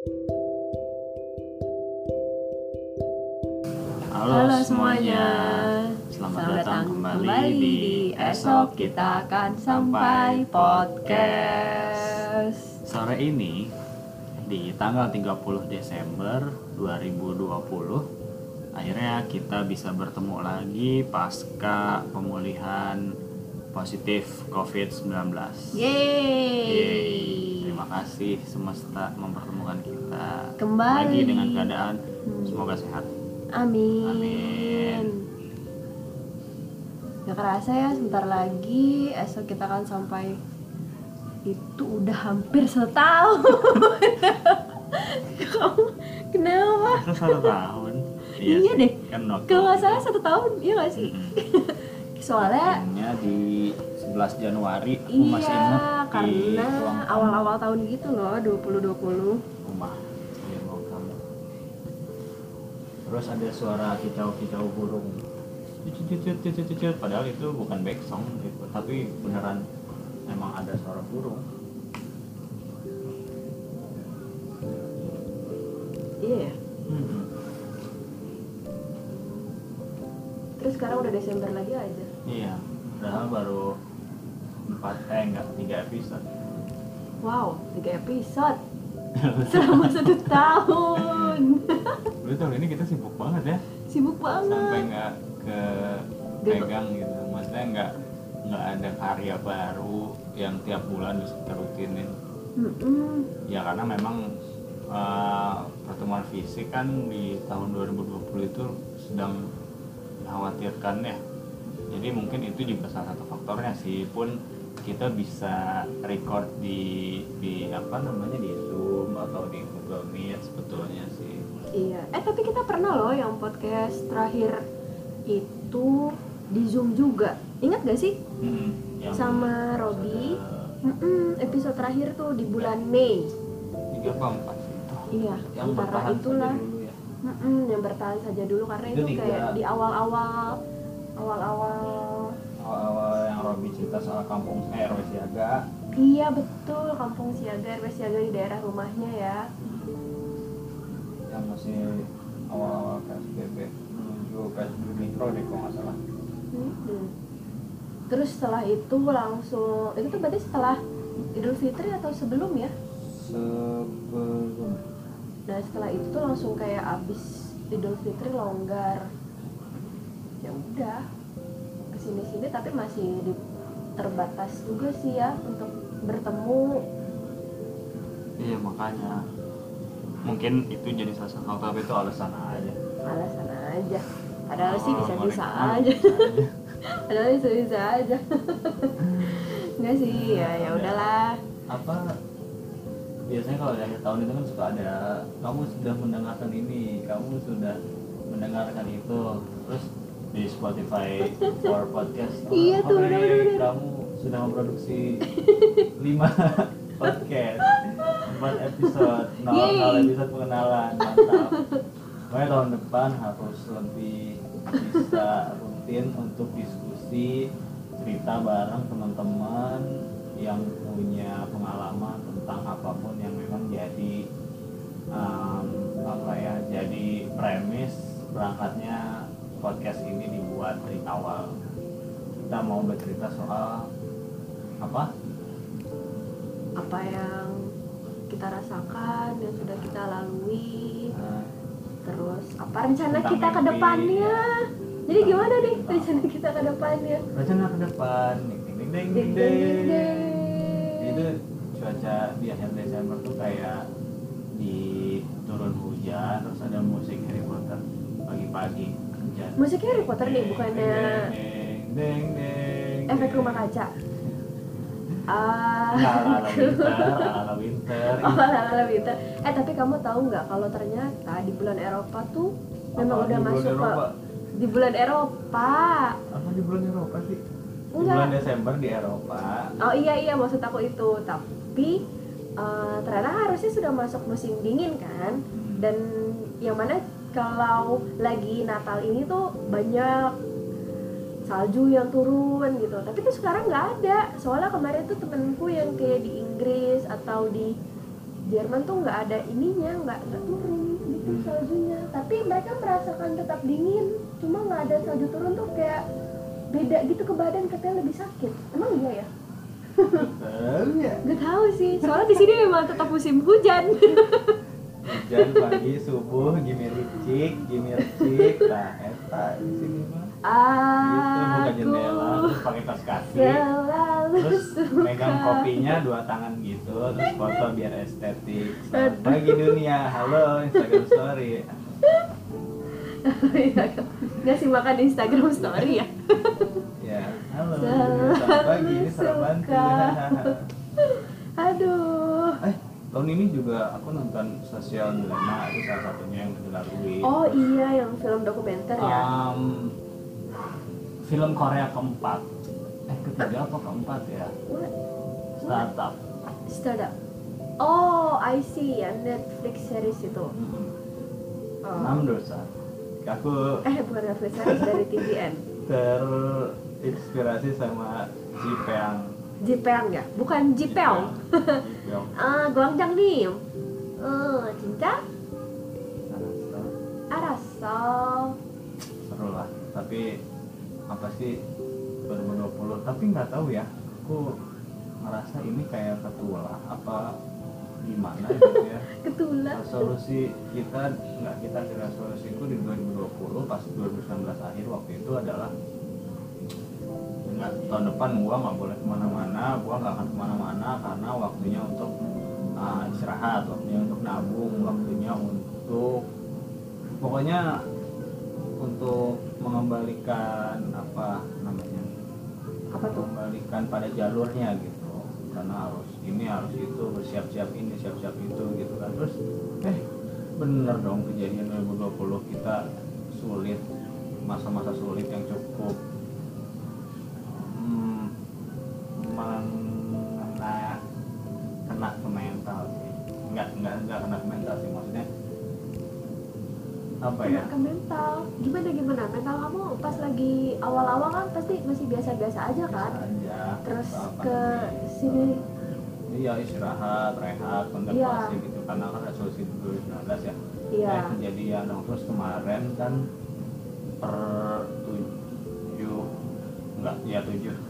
Halo, semuanya. Selamat, datang kembali, di Esok Kita Akan Sampai Podcast. Sore ini di tanggal 30 Desember 2020 akhirnya kita bisa bertemu lagi pasca pemulihan positif COVID-19. Yeay. Terima kasih semesta mempertemukan kita Kembali. lagi dengan keadaan semoga sehat. Amin. Amin. Gak kerasa ya sebentar lagi esok kita akan sampai itu udah hampir setahun. Kamu kenapa? Itu satu tahun. Iya sih. deh. Kan Kalau nggak salah satu tahun, iya gak sih? Mm-mm. Soalnya di 11 Januari aku iya masih ingat di karena awal-awal tahun gitu loh 2020 rumah di ruang tamu. Terus ada suara kicau-kicau burung. Padahal itu bukan back song gitu, tapi beneran emang ada suara burung. Iya ya. Hmm. Terus sekarang udah Desember lagi aja. Iya, padahal baru empat eh enggak tiga episode. Wow, tiga episode selama satu tahun. Berarti tahun ini kita sibuk banget ya, Sibuk sampai banget. nggak ke Gitu. pegang gitu. Maksudnya nggak nggak ada karya baru yang tiap bulan bisa kita rutinin. Mm-mm. Ya karena memang eh, pertemuan fisik kan di tahun 2020 itu sedang dikhawatirkan ya. Jadi mungkin itu juga salah satu faktornya sih pun kita bisa record di di apa namanya di Zoom atau di Google Meet sebetulnya sih. Iya. Eh tapi kita pernah loh yang podcast terakhir itu di Zoom juga. Ingat gak sih? Hmm, yang Sama Robi. episode Mm-mm, episode terakhir tuh di bulan Mei. tiga apa empat? Iya, Yang antara bertahan saja itulah. dulu ya. Mm-mm, yang bertahan saja dulu karena Itu itu, kayak di awal-awal awal-awal Awal-awal yang Robi cerita soal kampung eh RW Siaga. iya betul. Kampung siaga RW siaga di daerah rumahnya ya. Yang masih awal-awal PSBB menuju PSBB mikro deh kalau nggak salah. Terus setelah itu langsung itu tuh berarti setelah Idul Fitri atau sebelum ya? Sebelum. Nah setelah itu tuh langsung kayak abis Idul Fitri longgar. Ya udah ke sini sini tapi masih di, terbatas juga sih ya untuk bertemu. Iya makanya. Mungkin itu jadi salah satu tapi itu alasan aja. Alasan aja. Padahal sih Oh, bisa bisa bisa aja. padahal bisa bisa aja. Enggak sih ya ya udahlah. apa biasanya kalau di akhir tahun itu kan suka ada kamu sudah mendengarkan ini kamu sudah mendengarkan itu Spotify for podcast Iya tuh, "Oke, bener-bener. kamu sudah memproduksi lima podcast empat episode nol, Yeay. nol episode pengenalan mantap Pokoknya tahun depan harus lebih bisa rutin untuk diskusi cerita bareng teman-teman yang punya pengalaman tentang apa pun yang memang jadi um, apa ya jadi premis berangkatnya podcast ini dibuat dari awal. Kita mau bercerita soal apa? Apa yang kita rasakan yang sudah kita lalui. Nah, terus apa rencana Tentang kita ke depannya? jadi gimana nih rencana kita ke depannya? Rencana ke depan ding Ding, ding ding, ding, ding. ding. itu cuaca di akhir Desember tuh kayak di turun hujan terus ada musik Harry Potter pagi-pagi hujan musik Harry Potter nih bukannya efek rumah kaca ah ala ala winter ala winter Oh, winter. Eh tapi kamu tahu nggak kalau ternyata di bulan Eropa tuh memang Apa udah masuk Eropa? ke di bulan Eropa. apa di bulan Eropa sih di Enggak. bulan Desember di Eropa Oh iya iya maksud aku itu. Tapi eh, ternyata harusnya sudah masuk musim dingin kan. Dan yang mana kalau lagi Natal ini tuh banyak salju yang turun gitu. Tapi tuh sekarang nggak ada. Soalnya kemarin tuh temenku yang kayak di Inggris atau di Jerman tuh nggak ada ininya nggak nggak turun gitu saljunya. Tapi mereka merasakan tetap dingin. Cuma nggak ada salju turun tuh kayak beda gitu ke badan katanya lebih sakit. Emang iya ya? Tahu ya. nggak tahu sih. Soalnya di sini memang tetap musim hujan Hujan pagi subuh gimir cik, gimir cik, nah eta di sini mah. Gitu buka jendela, terus pakai tas kaki, selalu terus megang suka. kopinya dua tangan gitu, terus foto biar estetik. Selamat pagi dunia, halo Instagram story. nggak sih makan di Instagram story ya Ya, halo selamat pagi ini sarapan. Tahun ini juga aku nonton Sosial Dilema itu salah satunya yang dilalui. oh iya yang film dokumenter ya? Um, film Korea keempat. Eh ketiga apa keempat ya? What? startup. Startup. Oh I see ya Netflix series itu. Mm-mm. oh. enam dosa. Aku eh bukan Netflix series dari TVN terinspirasi sama Jipeang Jipeang ya? Bukan Jipeong Jipeong ah Guangzhang nih eh cinta Nah, Arasal seru lah tapi apa sih 2020 tapi nggak tahu ya aku ngerasa ini kayak ketua apa gimana gitu ya? Ketulah resolusi kita nggak kita di resolusi itu di 2020 pas 2019 akhir waktu itu adalah nggak tahun depan gua nggak boleh ke mana-mana gua nggak akan ke mana-mana karena waktunya untuk uh, istirahat waktunya untuk nabung waktunya untuk pokoknya untuk mengembalikan apa namanya apa tuh? Kembalikan pada jalurnya gitu. Karena harus ini harus itu bersiap-siap ini siap-siap itu gitu kan. Terus eh bener dong kejadian 2020 kita sulit masa-masa sulit yang cukup nggak nggak kena ke mental sih maksudnya apa ya? Ke mental. Gimana gimana? Mental kamu pas lagi awal-awal kan pasti masih biasa-biasa aja kan? biasa aja terus ke sini. Iya istirahat, rehat, kontemplasi gitu. Karena kan resolusi 2019 ya. iya. Eh, kejadian. Dong terus kemarin kan per tujuh enggak ya tujuh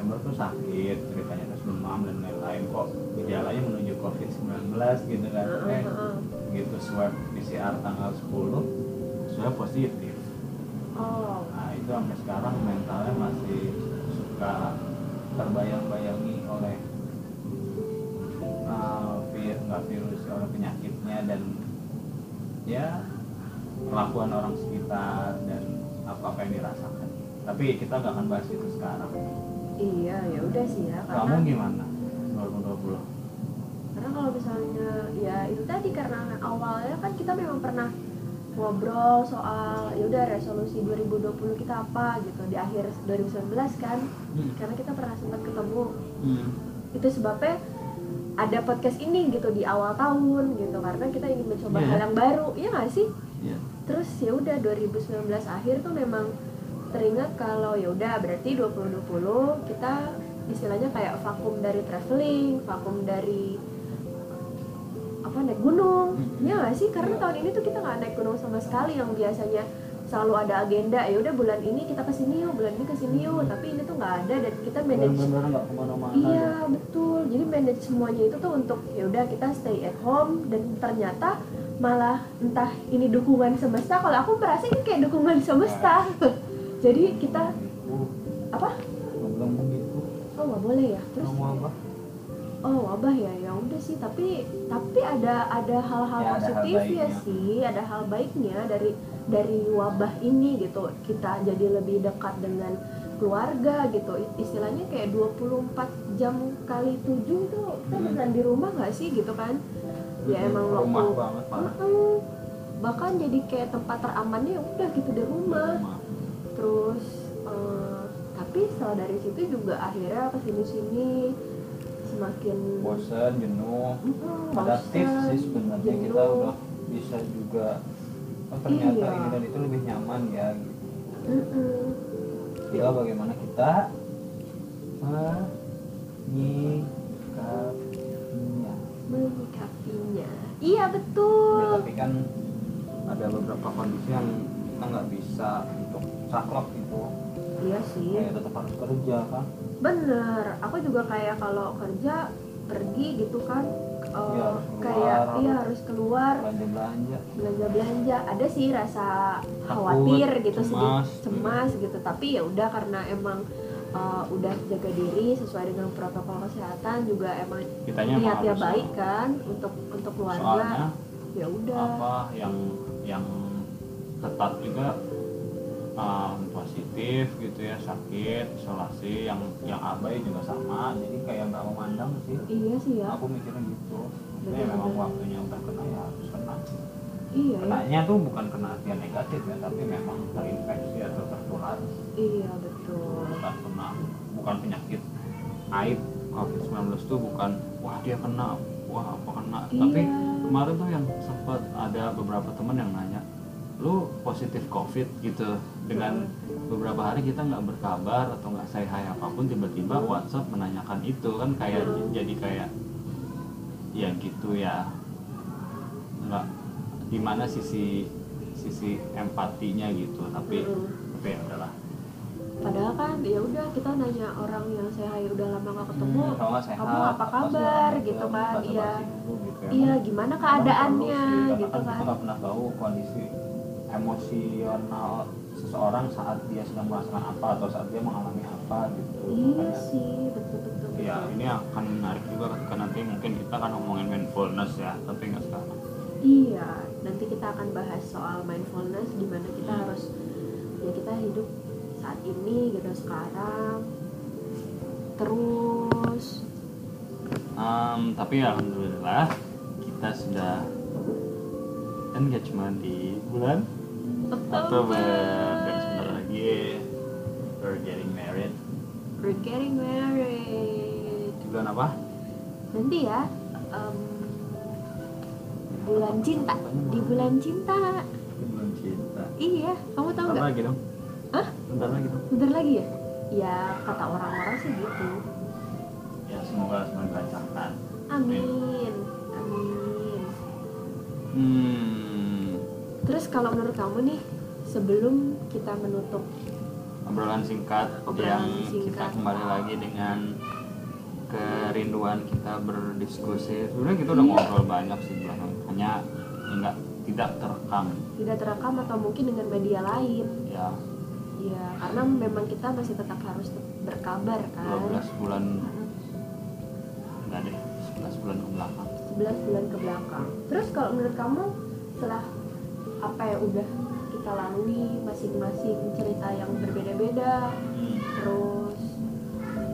Desember tuh sakit ceritanya terus demam dan lain-lain. Kok gejalanya menuju COVID 19 gitu kan? Heeh, eh heeh. gitu swab PCR tanggal 10 swab positif. Oh. Nah itu sampai sekarang mentalnya masih suka terbayang-bayangi oleh uh, vir nggak virus oleh penyakitnya dan ya perlakuan orang sekitar dan apa apa yang dirasakan. Tapi kita nggak akan bahas itu sekarang iya ya udah sih ya kamu karena gimana 2020 karena kalau misalnya ya itu tadi karena awalnya kan kita memang pernah ngobrol soal ya udah resolusi 2020 kita apa gitu di akhir 2019 kan Hmm. karena kita pernah sempat ketemu hmm. itu sebabnya ada podcast ini gitu di awal tahun gitu karena kita ingin mencoba Iya. hal yang baru iya nggak sih ya terus ya udah 2019 akhir tuh memang teringat kalau ya udah berarti 2020 kita istilahnya kayak vakum dari traveling vakum dari apa naik gunung Mhm. ya nggak sih karena Iya. tahun ini tuh kita nggak naik gunung sama sekali yang biasanya selalu ada agenda ya udah bulan ini kita ke sini yuk bulan ini ke sini yuk tapi ini tuh nggak ada dan kita manage benar-benar nggak ke mana-mana Iya betul. Jadi manage semuanya itu tuh untuk ya udah kita stay at home dan ternyata malah entah ini dukungan semesta. Kalau aku merasa ini kayak dukungan semesta. Jadi kita apa? belum begitu Oh nggak boleh ya. Terus oh wabah ya ya udah sih. Tapi tapi ada ada hal-hal Ya, ada hal baiknya. sih. Ada hal baiknya dari dari wabah ini gitu. Kita jadi lebih dekat dengan keluarga gitu istilahnya kayak 24 jam kali 7 tuh kita Hmm. beneran di rumah nggak sih gitu kan ya emang rumah waktu banget bahkan jadi kayak tempat teramannya ya udah gitu di rumah Rumah. Terus eh, tapi setelah dari situ juga akhirnya ke sini sini semakin bosan jenuh Mm-mm, ada bosan, tips sih sebenarnya kita jenuh. udah bisa juga oh, ternyata Iya. ini dan itu lebih nyaman ya gitu. Mm-mm. tinggal bagaimana kita menyikapinya menyikapinya iya Ya, betul tapi kan ada beberapa kondisi yang kita nggak bisa untuk saklek gitu. Iya sih. Kayak tetap harus kerja kan? Bener. Aku juga kayak kalau kerja pergi gitu kan. Iya, harus kayak iya harus keluar. belanja belanja belanja belanja ada sih rasa Takut, khawatir gitu sedikit cemas. cemas gitu. Tapi ya udah karena emang uh, udah jaga diri sesuai dengan protokol kesehatan juga emang niatnya baik kan untuk untuk keluarga. Ya udah. apa yang yang ketat juga um, positif gitu ya sakit isolasi yang yang abai juga sama. Jadi kayak nggak memandang sih. Iya sih ya. Aku mikirnya gitu. Ini Bener-bener. memang waktunya udah kena ya harus kena. Iya ya. Kenanya tuh bukan kena artian negatif ya tapi memang terinfeksi atau tertular. Iya betul. Bukan kena bukan penyakit aib. Covid 19 tuh bukan wah dia kena. Wah apa kena? Tapi Iya. kemarin tuh yang sempat ada beberapa teman yang nanya lu positif covid gitu dengan beberapa hari kita nggak berkabar atau nggak say hi apa pun tiba-tiba Hmm. WhatsApp menanyakan itu kan kayak Hmm. jadi kayak ya gitu ya nggak di mana sisi sisi empatinya gitu tapi Mm. tapi ya udahlah padahal kan ya udah kita nanya orang yang saya udah lama gak ketemu Hmm, nggak sehat, kamu apa kabar gitu kan iya gitu ya. iya gimana keadaannya sih, gitu kan kita kan nggak pernah tahu kondisi emosional seseorang saat dia sedang merasakan apa atau saat dia mengalami apa gitu iya Makanya, sih betul betul ya ini akan menarik juga ketika nanti mungkin kita akan ngomongin mindfulness ya tapi nggak sekarang Iya, nanti kita akan bahas soal mindfulness di mana kita Hmm. harus ya kita hidup saat ini gitu sekarang. Terus Em, tapi alhamdulillah kita sudah engagement di bulan Oktober dan sebentar lagi we're getting married we're getting married. di bulan apa? Nanti ya em, bulan cinta di bulan cinta. Di bulan cinta Iya, kamu tahu nggak? lagi dong Hah? bentar lagi dong Bentar lagi ya? Ya kata orang-orang sih gitu. ya semoga semua dilancarkan Amin, amin. hmm Terus kalau menurut kamu nih, sebelum kita menutup obrolan singkat Obrolan yang kita singkat. kembali lagi dengan kerinduan kita berdiskusi. Sebenarnya kita udah ngobrol banyak sih belakang hanya enggak tidak terekam. Tidak terekam atau mungkin dengan media lain, ya. Ya karena memang kita masih tetap harus berkabar kan. 12 bulan. Enggak deh 11 bulan ke belakang. 11 bulan ke belakang. Terus kalau menurut kamu setelah apa yang udah kita lalui masing-masing cerita yang berbeda-beda, terus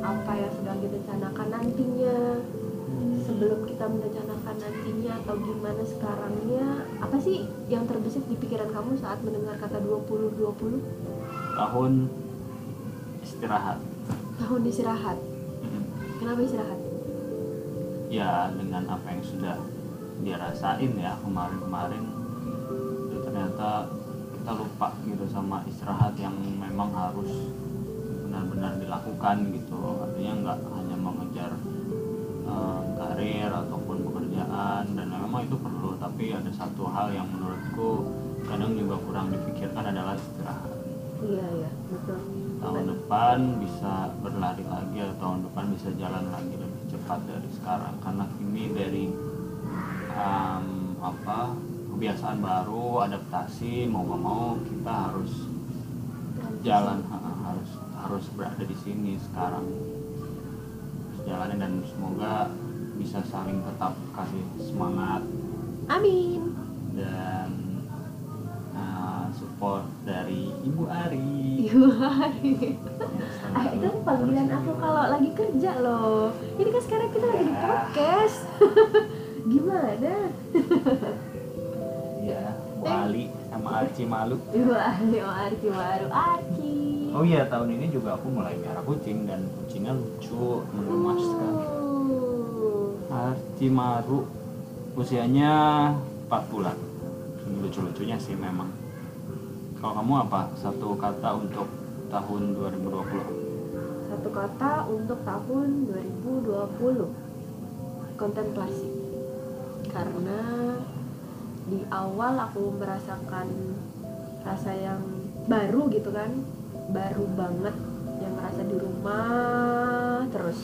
apa yang sedang direncanakan nantinya, sebelum kita merencanakan nantinya atau gimana sekarangnya. Apa sih yang terbesit di pikiran kamu saat mendengar kata 2020 tahun istirahat. Tahun istirahat? Hmm. kenapa istirahat? Ya dengan apa yang sudah dia rasain ya kemarin-kemarin ternyata kita lupa gitu sama istirahat yang memang harus benar-benar dilakukan gitu. Artinya nggak hanya mengejar eh, karir ataupun pekerjaan dan memang itu perlu. Tapi ada satu hal yang menurutku kadang juga kurang dipikirkan adalah istirahat. Iya iya betul. Tahun depan bisa berlari lagi atau tahun depan bisa jalan lagi lebih cepat dari sekarang. Karena ini dari um, apa kebiasaan baru adaptasi mau nggak mau kita harus jalan ha- harus harus berada di sini sekarang. Harus jalanin dan semoga bisa saling tetap kasih semangat. Amin. Dan uh, support dari Ibu Ari. Ibu Hari ah itu panggilan aku kalau lagi kerja loh. Ini kan sekarang kita lagi di Ya. podcast. Gimana Arci Malu. Oh Arki baru Arki Oh iya, tahun ini juga aku mulai merah kucing dan kucingnya lucu, menggemaskan. Oh. Arci Maru usianya 4 bulan. Lucu-lucunya sih memang. Kalau kamu apa? Satu kata untuk tahun 2020. Satu kata untuk tahun 2020 Kontemplasi karena di awal aku merasakan rasa yang baru gitu kan. Baru banget yang merasa di rumah terus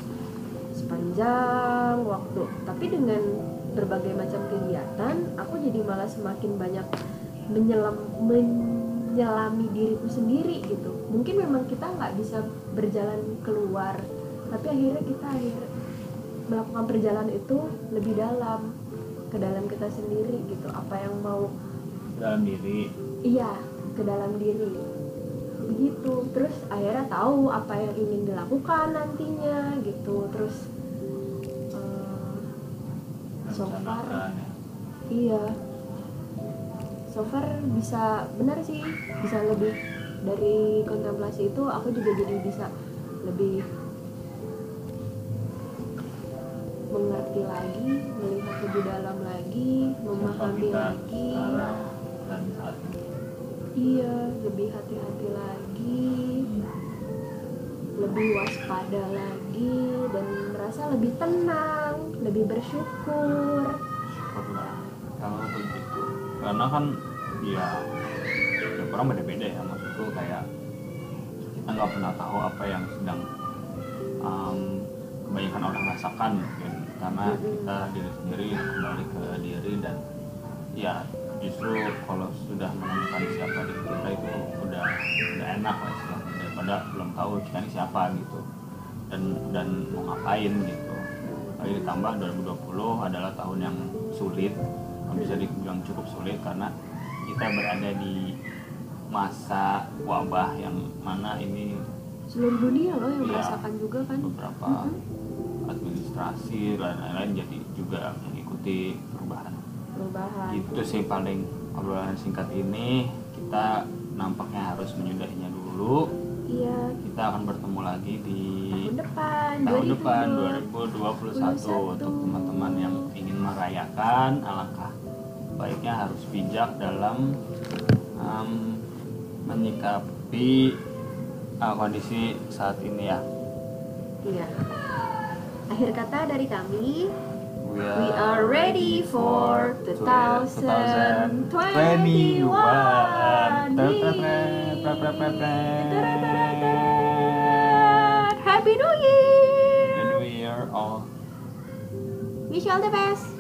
sepanjang waktu. Tapi dengan berbagai macam kegiatan aku jadi malah semakin banyak menyelam menyelami diriku sendiri gitu. Mungkin memang kita nggak bisa berjalan keluar tapi akhirnya kita akhir melakukan perjalanan itu lebih dalam ke dalam kita sendiri gitu apa yang mau dalam diri. Iya ke dalam diri. Begitu. Terus akhirnya tahu apa yang ingin dilakukan nantinya gitu. Terus eh, so far ya. iya. So far bisa benar sih bisa lebih dari kontemplasi itu aku juga jadi bisa lebih mengerti lagi melihat lebih dalam lagi memahami lagi. iya lebih hati-hati lagi lebih waspada lagi dan merasa lebih tenang lebih bersyukur. Kalau begitu karena kan ya tiap orang beda-beda ya maksudku kayak kita nggak pernah tahu apa yang sedang um, kebanyakan orang rasakan mungkin karena kita diri sendiri kembali ke diri dan ya justru kalau sudah menemukan siapa diri kita itu udah udah enak lah istilahnya daripada belum tahu kita ini siapa gitu dan dan mau ngapain gitu lagi ditambah 2020 adalah tahun yang sulit bisa dibilang cukup sulit karena kita berada di masa wabah yang mana ini seluruh dunia loh yang Iya. merasakan juga kan beberapa Mm-mm. administrasi dan lain-lain jadi juga mengikuti perubahan. Perubahan. Itu sih paling obrolan singkat ini. Kita nampaknya harus menyudahinya dulu. Iya. Kita akan bertemu lagi di tahun depan tahun depan 2021. 2021 untuk teman-teman yang ingin merayakan alangkah baiknya harus bijak dalam um, menyikapi uh, kondisi saat ini ya. Iya akhir kata dari kami we We are ready for 2021. 2021 Happy New Year! And we are all Wish all the best.